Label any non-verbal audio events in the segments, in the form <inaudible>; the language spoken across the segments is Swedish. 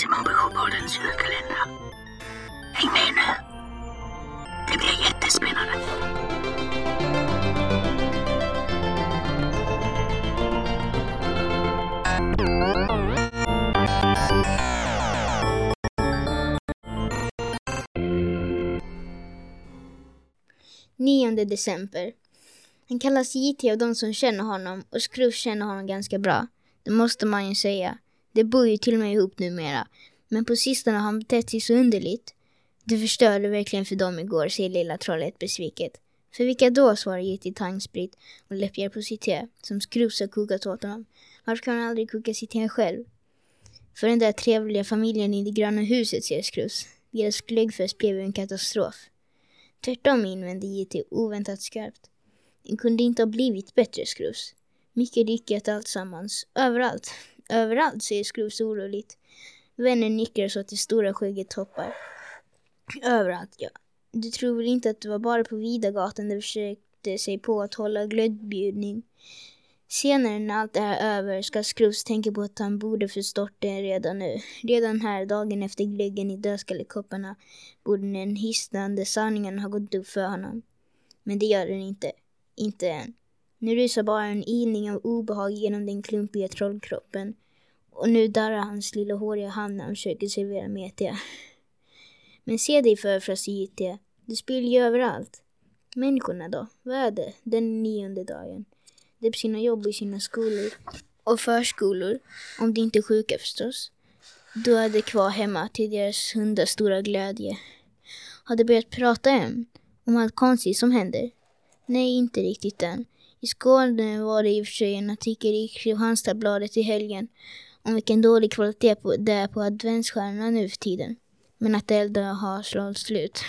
Simon på Sjöpoddens julkalender. Häng med nu! Det blir jättespännande! Nionde december. Han kallas JT av de som känner honom och Scrooge känner honom ganska bra. Det måste man ju säga. De bor ju till och med ihop numera. Men på sistone har han betett sig så underligt. Det förstörde verkligen för dem igår, säger lilla trollet besviket. För vilka då, svarar JT tangsprit och läppjar på sitt te, som Scrooge har kokat åt honom. Varför kan han aldrig koka sitt te själv? För den där trevliga familjen i det gröna huset, säger Scrooge. Deras glöggfest blev ju en katastrof. Tvärtom invände JT oväntat skarpt. Den kunde inte ha blivit bättre, Scrooge. Mycket lyckat alltsammans. Överallt. Överallt, säger Scrooge oroligt. Vännen nickar så att det stora skägget toppar. Överallt, ja. Du tror väl inte att det var bara på Vidagatan de försökte sig på att hålla glödbjudning? Senare när allt det här är över ska Scrooge tänka på att han borde förstått det redan nu. Redan här, dagen efter glöggen i dödskallekopparna, borde den hisnande sanningen ha gått upp för honom. Men det gör den inte. Inte än. Nu rusar bara en ilning av obehag genom den klumpiga trollkroppen. Och nu darrar hans lilla håriga hand när han försöker servera metiga. Men se dig för, fröste Du spiller ju överallt. Människorna då? Vad är det? Den nionde dagen. De är på sina jobb i sina skolor och förskolor. Om de inte är sjuka förstås. Då är de kvar hemma till deras hundars stora glädje. Har de börjat prata än? Om allt konstigt som händer? Nej, inte riktigt än. I Skåne var det i och för sig en artikel i Kristianstadsbladet i helgen om vilken dålig kvalitet på, det är på adventsstjärnorna nu för tiden. Men att elden har slagit slut.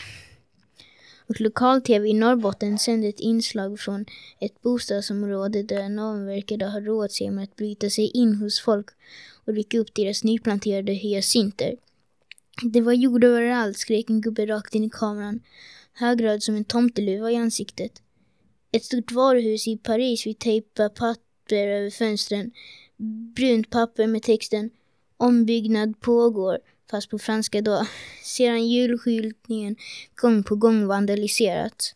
Och lokal-tv i Norrbotten sände ett inslag från ett bostadsområde där någon verkade ha råd sig med att bryta sig in hos folk och rycka upp deras nyplanterade hyacinter. Det var jord överallt, skrek en gubbe rakt in i kameran, högröd som en tomteluva i ansiktet. Ett stort varuhus i Paris Vi tejpar papper över fönstren. Brunt papper med texten Ombyggnad pågår, fast på franska då. <laughs> Sedan julskyltningen gång på gång vandaliserats.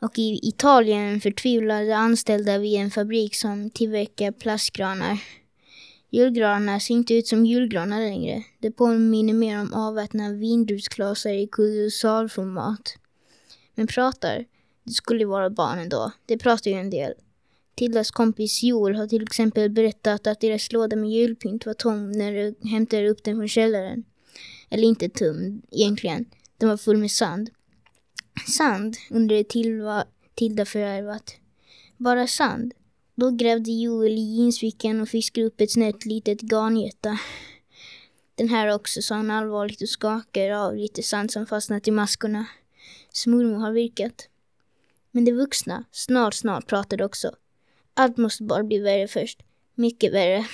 Och i Italien förtvivlade anställda vid en fabrik som tillverkar plastgranar. Julgranar ser inte ut som julgranar längre. Det påminner mer om avvätna vindruvsklasar i kolossalformat. Men pratar, det skulle vara barnen då. Det pratar ju en del. Tildas kompis Joel har till exempel berättat att deras låda med julpynt var tom när de hämtade upp den från källaren. Eller inte tom, egentligen. Den var full med sand. Sand, undrade Tilda, Tilda förärvat. Bara sand? Då grävde Joel i jeansfickan och fiskade upp ett snett litet garnjätta. Den här också, sa han allvarligt och skakade av lite sand som fastnat i maskorna. Smormor har virkat. Men de vuxna, snart, snart pratade också. Allt måste bara bli värre först. Mycket värre.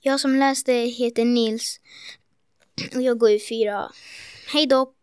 Jag som läste heter Nils och jag går i fyra Hej då!